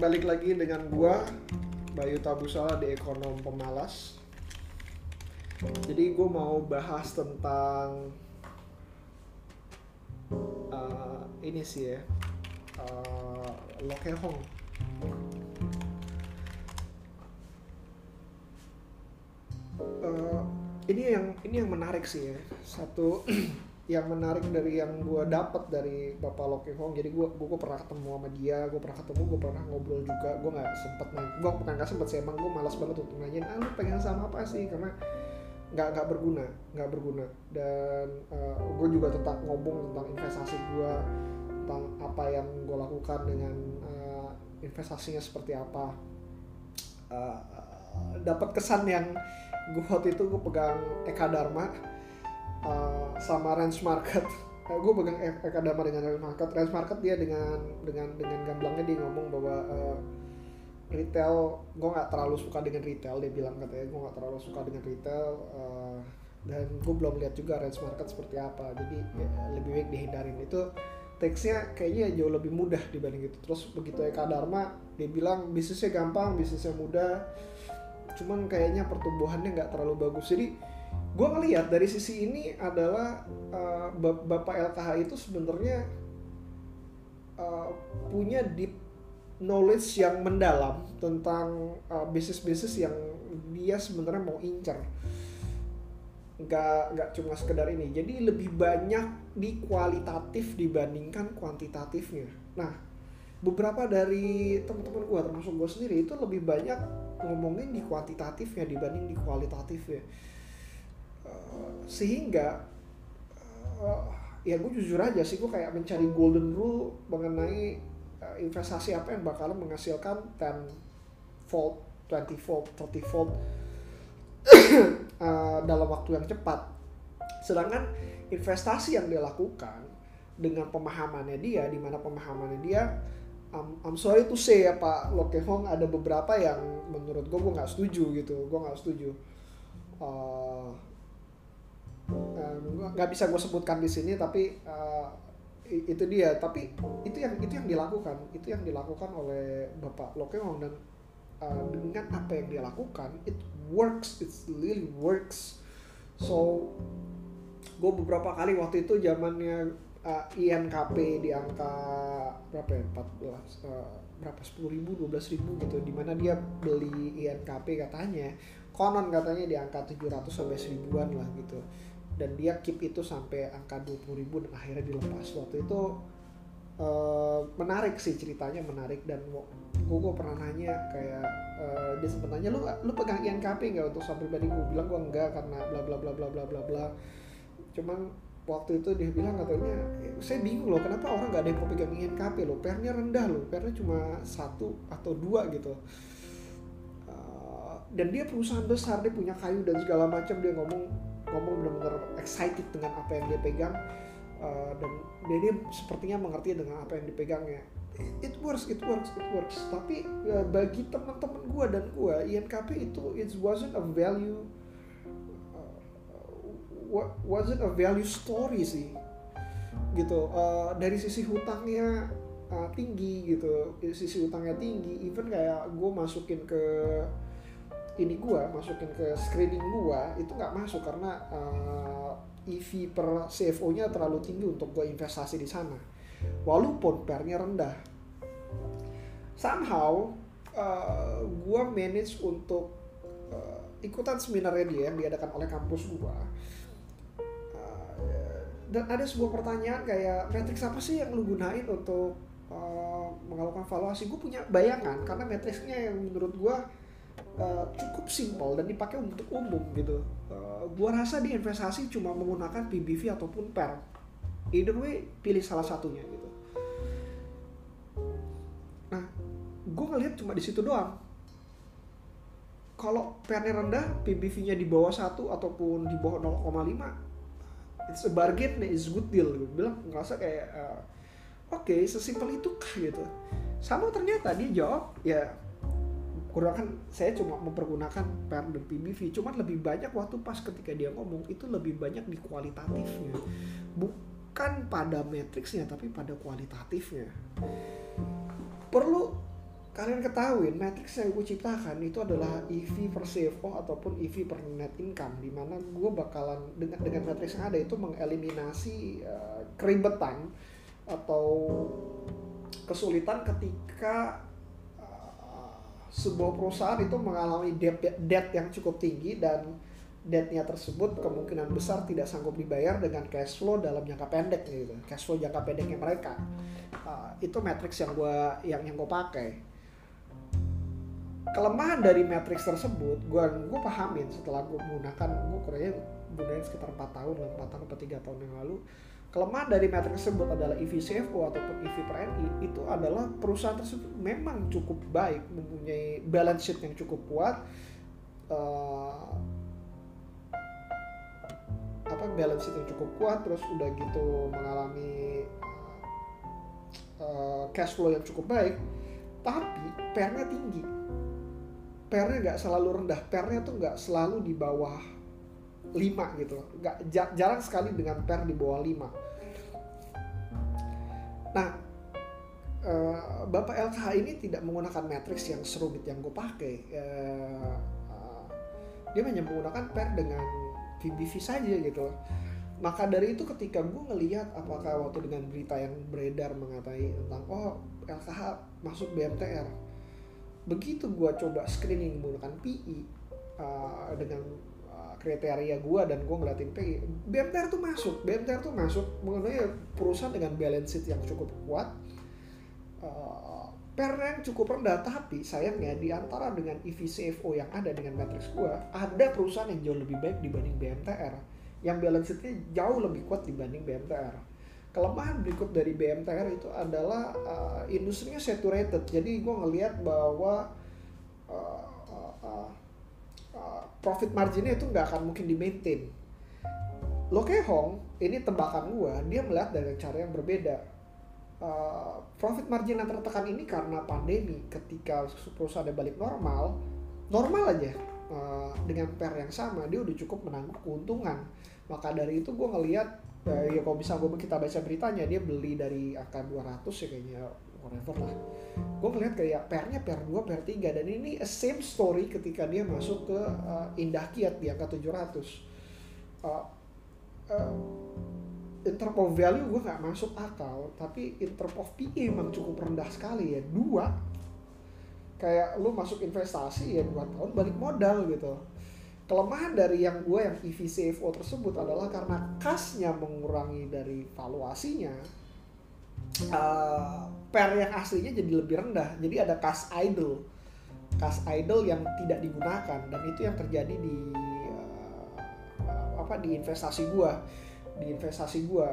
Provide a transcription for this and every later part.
balik lagi dengan gua Bayu Tabusala di Ekonom Pemalas. Jadi gue mau bahas tentang uh, ini sih ya, uh, Lokehong. Uh, ini yang ini yang menarik sih ya. Satu yang menarik dari yang gue dapat dari bapak Loki Hong jadi gue gue pernah ketemu sama dia gue pernah ketemu gue pernah ngobrol juga gue nggak sempet nanya gue bukan nggak sempet sih emang gue malas banget untuk nanyain ah lu pengen sama apa sih? Karena nggak nggak berguna nggak berguna. Dan uh, eh, gue juga tetap ngomong tentang investasi gue tentang apa yang gue lakukan dengan uh, investasinya seperti apa. Uh, dapat kesan yang gue waktu itu gue pegang Eka Dharma uh, sama range market. Uh, gue pegang Eka Dharma dengan range market. Range market dia dengan dengan dengan gamblangnya dia ngomong bahwa uh, retail gue nggak terlalu suka dengan retail dia bilang katanya. Gue nggak terlalu suka dengan retail uh, dan gue belum lihat juga range market seperti apa. Jadi ya, lebih baik dihindarin. Itu teksnya kayaknya jauh lebih mudah dibanding itu. Terus begitu Eka Dharma dia bilang bisnisnya gampang bisnisnya mudah. Cuman kayaknya pertumbuhannya nggak terlalu bagus. Jadi gue ngelihat dari sisi ini adalah uh, bapak LKH itu sebenarnya uh, punya deep knowledge yang mendalam tentang uh, bisnis-bisnis yang dia sebenarnya mau incer. Nggak nggak cuma sekedar ini. Jadi lebih banyak di kualitatif dibandingkan kuantitatifnya. Nah beberapa dari teman-teman gue termasuk gue sendiri itu lebih banyak ngomongin di kuantitatifnya dibanding di kualitatifnya sehingga uh, ya gue jujur aja sih gue kayak mencari golden rule mengenai uh, investasi apa yang bakalan menghasilkan 10 fold, 20 fold, 30 fold uh, dalam waktu yang cepat. Sedangkan investasi yang dia lakukan dengan pemahamannya dia, di mana pemahamannya dia, um, I'm sorry to say ya Pak Lokehong ada beberapa yang menurut gue gue nggak setuju gitu, gue nggak setuju. Uh, nggak bisa gue sebutkan di sini tapi uh, itu dia. Tapi itu yang itu yang dilakukan. Itu yang dilakukan oleh bapak Lokemong dan uh, dengan apa yang dia lakukan it works. It really works. So gue beberapa kali waktu itu zamannya uh, INKP di angka berapa ya? 14 uh, berapa? sepuluh ribu dua belas ribu gitu. Di mana dia beli INKP katanya. Konon katanya di angka 700 sampai seribuan lah gitu dan dia keep itu sampai angka 20 ribu dan akhirnya dilepas. Waktu itu uh, menarik sih ceritanya menarik. Dan gue gue pernah nanya kayak uh, dia sempat nanya lu lu pegang INKP nggak? Untuk saham pribadi gue bilang gue enggak karena bla bla bla bla bla bla bla. Cuman waktu itu dia bilang katanya saya bingung loh kenapa orang nggak ada yang mau pegang INKP loh? Pernya rendah loh pernya cuma satu atau dua gitu. Uh, dan dia perusahaan besar dia punya kayu dan segala macam dia ngomong ngomong benar-benar excited dengan apa yang dia pegang uh, dan dia, dia sepertinya mengerti dengan apa yang dipegangnya it works it works it works. Tapi uh, bagi teman-teman gue dan gue INKP itu it wasn't a value uh, wasn't a value story sih. Gitu uh, dari sisi hutangnya uh, tinggi gitu. Sisi hutangnya tinggi even kayak gue masukin ke ini gua masukin ke screening gua itu nggak masuk karena uh, eh, EV per CFO-nya terlalu tinggi untuk gua investasi di sana. Walaupun pernya rendah. Somehow uh, gua manage untuk uh, ikutan seminarnya dia yang diadakan oleh kampus gua. Uh, dan ada sebuah pertanyaan kayak matriks apa sih yang lu gunain untuk uh, melakukan valuasi? Gue punya bayangan karena matriksnya yang menurut gue uh, cukup simpel dan dipakai untuk umum gitu. Uh, gua rasa di investasi cuma menggunakan PBV ataupun PER. Either way, pilih salah satunya gitu. Nah, gue ngeliat cuma di situ doang. Kalau PER-nya rendah, PBV-nya di bawah satu ataupun di bawah 0,5, it's a bargain, it's good deal. Gue bilang ngerasa kayak, uh, oke, okay, sesimpel itu kah gitu. Sama ternyata dia jawab, ya gunakan saya cuma mempergunakan per dan PBV cuman lebih banyak waktu pas ketika dia ngomong itu lebih banyak di kualitatifnya. Bukan pada matriksnya tapi pada kualitatifnya. Perlu kalian ketahuin matrix yang gue ciptakan itu adalah EV per CFO ataupun EV per net income di mana gue bakalan dengan dengan matrix yang ada itu mengeliminasi uh, keribetan atau kesulitan ketika sebuah perusahaan itu mengalami debt debt yang cukup tinggi dan debtnya tersebut kemungkinan besar tidak sanggup dibayar dengan cash flow dalam jangka pendek gitu. Cash flow jangka pendeknya mereka. Uh, itu matrix yang gue yang yang gue pakai. Kelemahan dari matrix tersebut gue gue pahamin setelah gue menggunakan gue kurangnya gunain sekitar 4 tahun lah 4 tahun atau 3 tahun yang lalu kelemahan dari matrix tersebut adalah EV CFO ataupun EV per NI itu adalah perusahaan tersebut memang cukup baik mempunyai balance sheet yang cukup kuat uh, apa balance sheet yang cukup kuat terus udah gitu mengalami uh, cash flow yang cukup baik tapi PR-nya tinggi. Pernya nggak selalu rendah pernya tuh nggak selalu di bawah 5 gitu nggak jarang sekali dengan per di bawah 5 nah uh, Bapak LKH ini tidak menggunakan matriks yang serumit yang gue pakai. Uh, uh, dia hanya menggunakan per dengan VBV saja gitu maka dari itu ketika gue ngelihat apakah waktu dengan berita yang beredar mengatai tentang oh LKH masuk BMTR begitu gue coba screening menggunakan PI uh, dengan kriteria gue dan gue ngeliatin PI BMTR tuh masuk BMTR tuh masuk mengenai perusahaan dengan balance sheet yang cukup kuat. Uh, per yang cukup rendah tapi sayangnya di antara dengan EV CFO yang ada dengan matrix gue ada perusahaan yang jauh lebih baik dibanding BMTR yang balance sheetnya jauh lebih kuat dibanding BMTR kelemahan berikut dari BMTR itu adalah uh, industrinya saturated. Jadi gue ngelihat bahwa uh, uh, uh, profit marginnya itu nggak akan mungkin di maintain Lo Hong ini tebakan gue dia melihat dari cara yang berbeda. Uh, profit margin yang tertekan ini karena pandemi ketika perusahaan balik normal normal aja uh, dengan per yang sama dia udah cukup menanggung keuntungan. Maka dari itu gue ngelihat uh, ya kalau bisa gue kita baca beritanya dia beli dari angka 200 ya kayaknya whatever lah. Gue ngeliat kayak pernya per 2 per 3 dan ini same story ketika dia masuk ke uh, Indah Kiat di angka 700 uh, uh, in term of value gue nggak masuk akal tapi in term of PE emang cukup rendah sekali ya. Dua kayak lu masuk investasi ya dua tahun balik modal gitu. Kelemahan dari yang gue yang EV CFO tersebut adalah karena kasnya mengurangi dari valuasinya uh, per yang aslinya jadi lebih rendah. Jadi ada kas idle kas idle yang tidak digunakan. Dan itu yang terjadi di uh, apa di investasi gue di investasi gue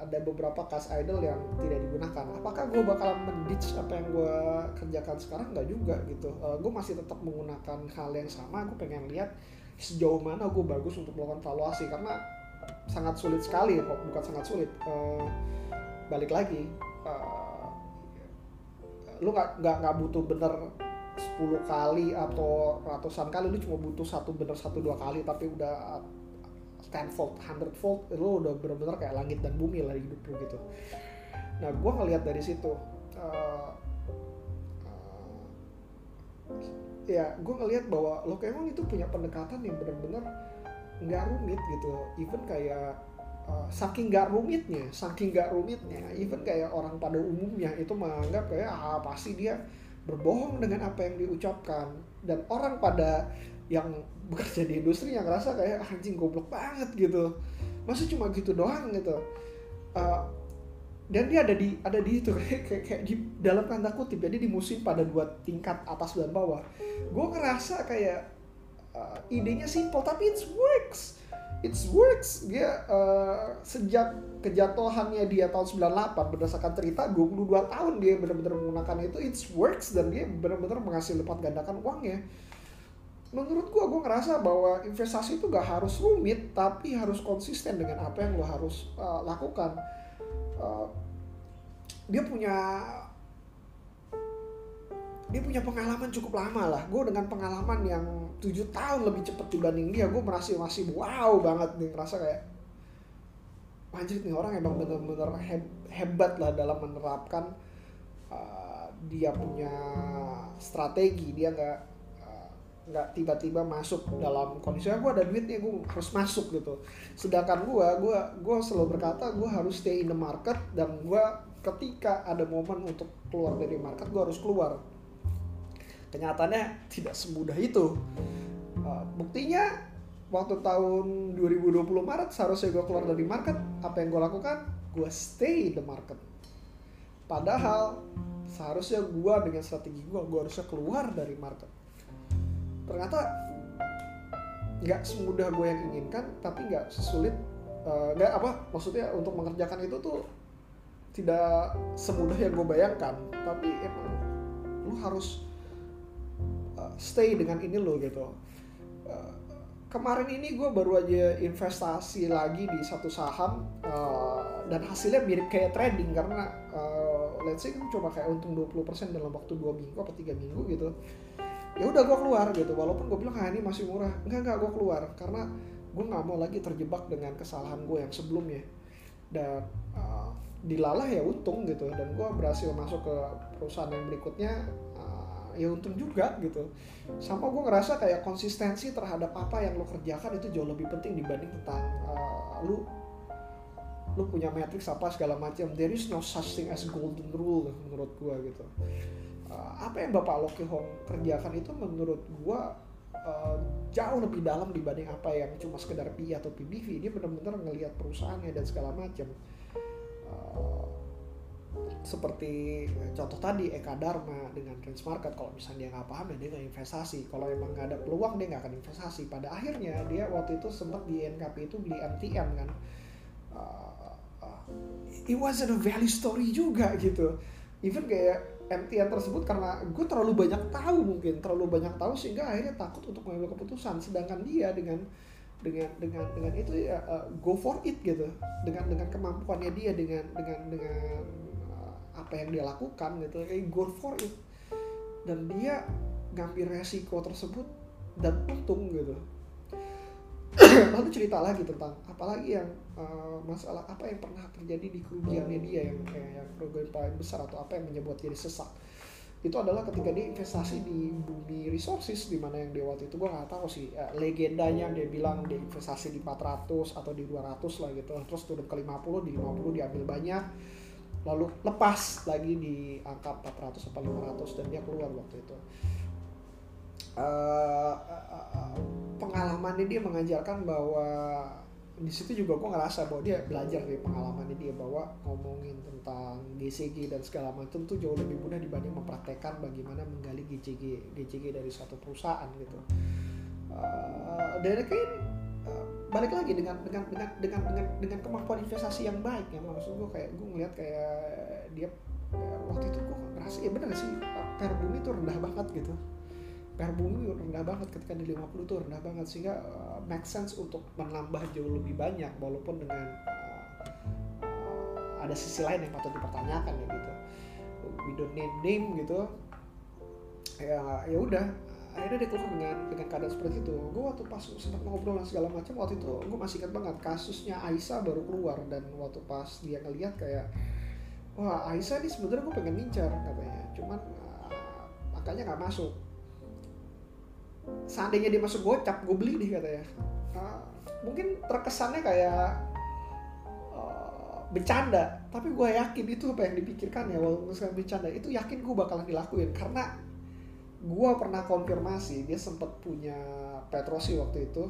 ada beberapa kas idle yang tidak digunakan. Apakah gue bakalan menditch apa yang gue kerjakan sekarang? Nggak juga gitu. Uh, gue masih tetap menggunakan hal yang sama. Gue pengen lihat sejauh mana gue bagus untuk melakukan valuasi. Karena sangat sulit sekali bukan sangat sulit. Uh, balik lagi lu nggak nggak nggak butuh bener 10 kali atau ratusan kali lu cuma butuh satu bener satu dua kali tapi udah tenfold, hundred fold, lu udah bener-bener kayak langit dan bumi lah hidup lu gitu. Nah, gue ngeliat dari situ, uh, uh, ya gue ngelihat bahwa lo emang itu punya pendekatan yang benar-benar nggak rumit gitu even kayak uh, saking nggak rumitnya saking nggak rumitnya even kayak orang pada umumnya itu menganggap kayak ah pasti dia berbohong dengan apa yang diucapkan. Dan orang pada yang bekerja di industri yang ngerasa kayak ah, anjing goblok banget gitu. Masa cuma gitu doang gitu. Uh, dan dia ada di ada di itu kayak, kayak, kayak di dalam tanda kutip jadi di musim pada dua tingkat atas dan bawah. Gue ngerasa kayak uh, idenya simple tapi it works it works. Dia uh, sejak kejatuhannya dia tahun 98 berdasarkan cerita 22 tahun dia benar-benar menggunakan itu it works dan dia benar-benar menghasil lipat gandakan uangnya. Menurut gue gue ngerasa bahwa investasi itu gak harus rumit tapi harus konsisten dengan apa yang lo harus uh, lakukan. Uh, dia punya dia punya pengalaman cukup lama lah. Gue dengan pengalaman yang tujuh tahun lebih cepat dibanding dia gue merasa masih wow banget nih ngerasa kayak anjir nih orang emang bener-bener hebat lah dalam menerapkan uh, dia punya strategi. Dia nggak uh, nggak tiba-tiba masuk dalam kondisi gue ada duit gue harus masuk gitu. Sedangkan gue gue gue selalu berkata gue harus stay in the market dan gue ketika ada momen untuk keluar dari market gue harus keluar kenyataannya tidak semudah itu. Uh, buktinya waktu tahun 2020 Maret seharusnya gue keluar dari market apa yang gue lakukan? Gue stay the market. Padahal seharusnya gue dengan strategi gue gue harusnya keluar dari market. Ternyata nggak semudah gue yang inginkan tapi nggak sesulit uh, nggak apa maksudnya untuk mengerjakan itu tuh tidak semudah yang gue bayangkan. Tapi emang lu harus uh, stay dengan ini lo gitu. Uh, kemarin ini gue baru aja investasi lagi di satu saham uh, dan hasilnya mirip kayak trading karena uh, let's say kan cuma kayak untung 20% dalam waktu dua minggu atau tiga minggu gitu. Ya udah gue keluar gitu walaupun gue bilang ah ini masih murah. Enggak enggak gue keluar karena gue nggak mau lagi terjebak dengan kesalahan gue yang sebelumnya. Dan uh, dilalah ya untung gitu dan gue berhasil masuk ke perusahaan yang berikutnya ya untung juga gitu. Sama gue ngerasa kayak konsistensi terhadap apa yang lo kerjakan itu jauh lebih penting dibanding tentang uh, lu lu punya matrix apa segala macam. There is no such thing as golden rule menurut gue gitu. Uh, apa yang bapak Loki Hong kerjakan itu menurut gue uh, jauh lebih dalam dibanding apa yang cuma sekedar PI atau PBV dia benar-benar ngelihat perusahaannya dan segala macam. Uh, seperti contoh tadi Eka Dharma dengan Trans Market kalau misalnya dia nggak paham ya dia nggak investasi. Kalau emang nggak ada peluang dia nggak akan investasi. Pada akhirnya dia waktu itu sempat di NKP itu beli MTM kan. Uh, it wasn't a value story juga gitu. Even kayak MTN tersebut karena gue terlalu banyak tahu mungkin terlalu banyak tahu sehingga akhirnya takut untuk mengambil keputusan. Sedangkan dia dengan dengan dengan dengan itu ya uh, go for it gitu. Dengan dengan kemampuannya dia dengan dengan dengan apa yang dia lakukan gitu kayak go for it. Dan dia ngambil resiko tersebut dan untung gitu. Lalu cerita lagi tentang apalagi yang uh, masalah apa yang pernah terjadi di kerugiannya dia yang kayak yang kerugian paling besar atau apa yang menyebut dia sesak. Itu adalah ketika dia investasi di bumi resources di mana yang dia waktu itu gue nggak tahu sih uh, legendanya dia bilang dia investasi di 400 atau di 200 lah gitu. Terus turun ke 50 di 50 diambil banyak lalu lepas lagi di angka 400 atau 500 dan dia keluar waktu itu. Uh, uh, pengalamannya dia mengajarkan bahwa di situ juga gue ngerasa bahwa dia belajar dari pengalamannya dia bahwa ngomongin tentang GCG dan segala macam tuh jauh lebih mudah dibanding mempraktekkan bagaimana menggali GCG GCG dari suatu perusahaan gitu. Uh, dan kayak balik lagi dengan dengan dengan dengan dengan dengan kemampuan investasi yang baik ya. Maksud gue kayak gue ngeliat kayak dia ya, waktu itu gue ngerasa ya benar sih per bumi itu rendah banget gitu. Per bumi rendah banget ketika di 50 itu rendah banget sehingga uh, make sense untuk menambah jauh lebih banyak walaupun dengan uh, ada sisi lain yang patut dipertanyakan ya gitu. We don't name name gitu. Ya ya udah akhirnya dia keluar dengan dengan keadaan seperti itu. Gue waktu pas sempat ngobrol dan segala macam waktu itu gue masih ingat banget kasusnya Aisyah baru keluar. Dan waktu pas dia ngeliat kayak wah Aisyah ini sebenarnya gue pengen ngincar katanya. Cuman uh, makanya nggak masuk. Seandainya dia masuk gocap gue beli nih katanya. Uh, mungkin terkesannya kayak uh, bercanda. Tapi gue yakin itu apa yang dipikirkan ya walaupun misalnya bercanda itu yakin gue bakalan dilakuin. Karena gue pernah konfirmasi dia sempat punya Petrosi waktu itu.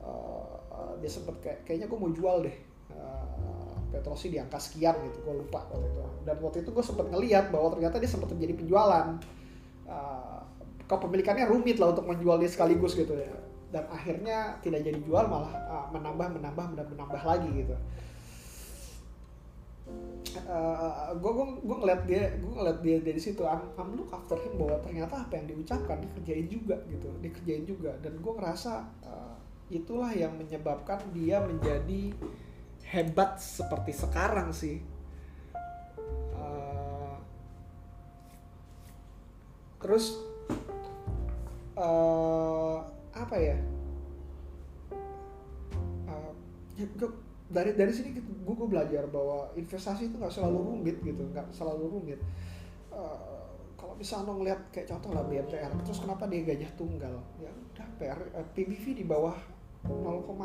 Uh, dia sempat kayak kayaknya gue mau jual deh uh, Petrosi di angka sekian gitu gue lupa waktu itu. Dan waktu itu gue sempat ngeliat bahwa ternyata dia sempat terjadi penjualan. Uh, kepemilikannya rumit lah untuk menjual dia sekaligus gitu ya. Dan akhirnya tidak jadi jual malah uh, menambah menambah menambah, menambah lagi gitu gue gue gue ngeliat dia gue ngeliat dia dari situ. I'm, I'm look after him bahwa ternyata apa yang diucapkan dikerjain juga gitu dikerjain juga. Dan gue ngerasa uh, itulah yang menyebabkan dia menjadi hebat seperti sekarang sih. Uh, terus uh, apa ya? Uh, dari dari sini gue gue belajar bahwa investasi itu nggak selalu rumit gitu nggak selalu rumit. Uh, misalnya ngeliat kayak contoh lah BMTR terus kenapa dia gajah tunggal? Ya udah PR eh, PBV di bawah 0,5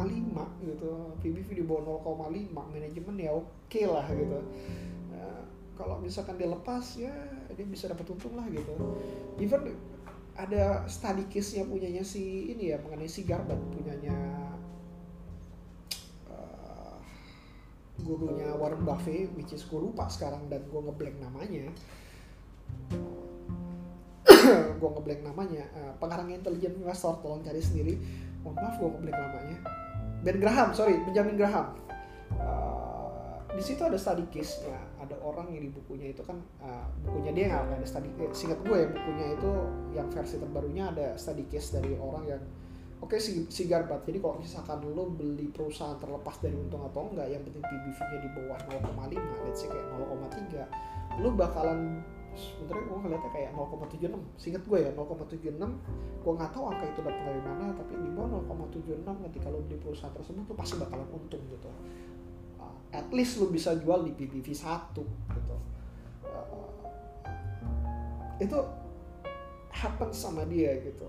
gitu PBV di bawah 0,5 manajemen ya oke lah gitu. Ya, kalau misalkan dia lepas ya dia bisa dapat untung lah gitu. Even ada study case nya punyanya si ini ya mengenai si Garbat punyanya gurunya Warren Buffett which is gue lupa sekarang dan gue ngeblank namanya. Gue ngeblank namanya uh, pengarang intelijen investor tolong cari sendiri. Mohon maaf gue ngeblank namanya. Ben Graham sorry Benjamin Graham. Uh, di situ ada study case nya ada orang yang di bukunya itu kan uh, bukunya dia nggak ada study eh, singkat gue ya bukunya itu yang versi terbarunya ada study case dari orang yang oke si, si Garbat jadi kalau misalkan lo beli perusahaan terlepas dari untung atau enggak yang penting PBV-nya di bawah 0,5 let's say kayak 0,3 lo bakalan sebenarnya gue ngeliatnya kayak 0,76 singkat gue ya 0,76 gue nggak tahu angka itu dapat dari mana tapi di bawah 0,76 ketika lo beli perusahaan tersebut lo pasti bakalan untung gitu. Uh, at least lo bisa jual di PBV 1 gitu. Uh, itu happen sama dia gitu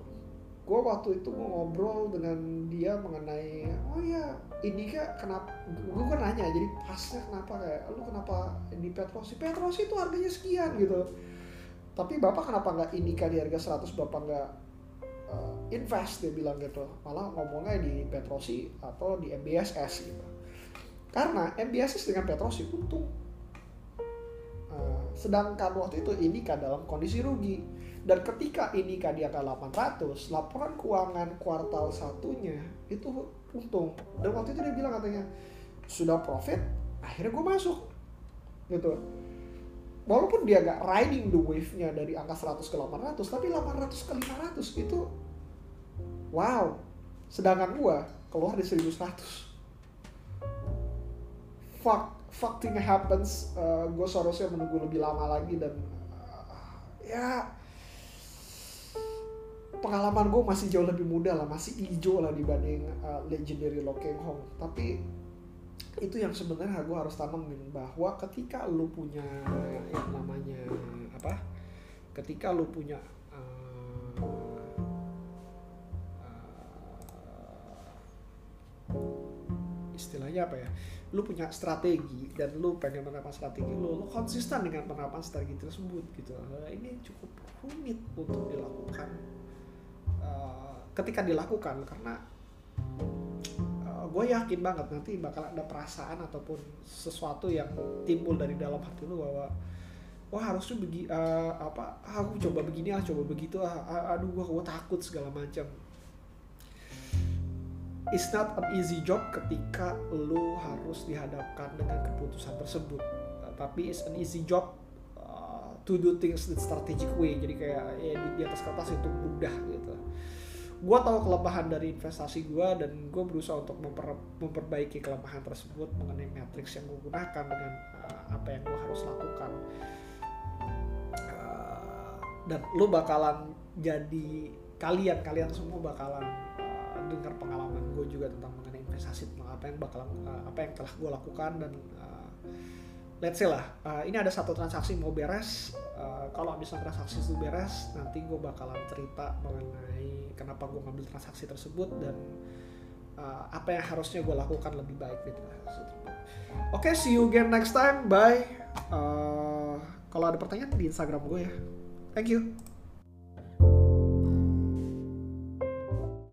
gue waktu itu ngobrol dengan dia mengenai oh ya Indika kenapa gue kan nanya jadi pasnya kenapa kayak lu kenapa di Petrosi? Petrosi itu harganya sekian gitu. Tapi bapak kenapa nggak Indika di harga 100 bapak nggak uh, invest? Dia bilang gitu. Malah ngomongnya di Petrosi atau di MBSS gitu. Karena MBSS dengan Petrosi untung. Uh, sedangkan waktu itu Indika dalam kondisi rugi dan ketika Indika di angka 800 laporan keuangan kuartal satunya itu untung. Dan waktu itu dia bilang katanya sudah profit akhirnya gue masuk. Gitu. Walaupun dia gak riding the wave-nya dari angka 100 ke 800 tapi 800 ke 500 itu wow. Sedangkan gue keluar di 1100 fuck fuck happens uh, gue seharusnya menunggu lebih lama lagi dan uh, ya pengalaman gue masih jauh lebih muda lah masih hijau lah dibanding uh, legendary Lo Keng Hong. Tapi itu yang sebenarnya gue harus tanamin bahwa ketika lu punya yang namanya apa? Ketika lu punya uh, uh, istilahnya apa ya? Lu punya strategi dan lu pengen menerapkan strategi lu, lu konsisten dengan penerapan strategi tersebut gitu. Nah, ini cukup rumit untuk dilakukan uh, ketika dilakukan karena uh, gue yakin banget nanti bakal ada perasaan ataupun sesuatu yang timbul dari dalam hati lu bahwa wah harusnya begi uh, apa ah, aku coba begini ah coba begitu ah, ah aduh gue gue takut segala macam. It's not an easy job ketika lu harus dihadapkan dengan keputusan tersebut. Uh, tapi it's an easy job uh, to do things in strategic way. Jadi kayak ya di, di atas kertas itu mudah gitu gue tahu kelemahan dari investasi gue dan gue berusaha untuk memper, memperbaiki kelemahan tersebut mengenai matrix yang gue gunakan dengan uh, apa yang gue harus lakukan. Uh, dan lu bakalan jadi kalian kalian semua bakalan uh, dengar pengalaman gue juga tentang mengenai investasi tentang apa yang bakalan uh, apa yang telah gue lakukan dan uh, let's say lah uh, ini ada satu transaksi mau beres uh, kalau misalnya transaksi itu beres nanti gue bakalan cerita mengenai kenapa gue ngambil transaksi tersebut dan uh, apa yang harusnya gue lakukan lebih baik gitu. Oke okay, see you again next time. Bye. Uh, kalau ada pertanyaan di instagram gue ya. Thank you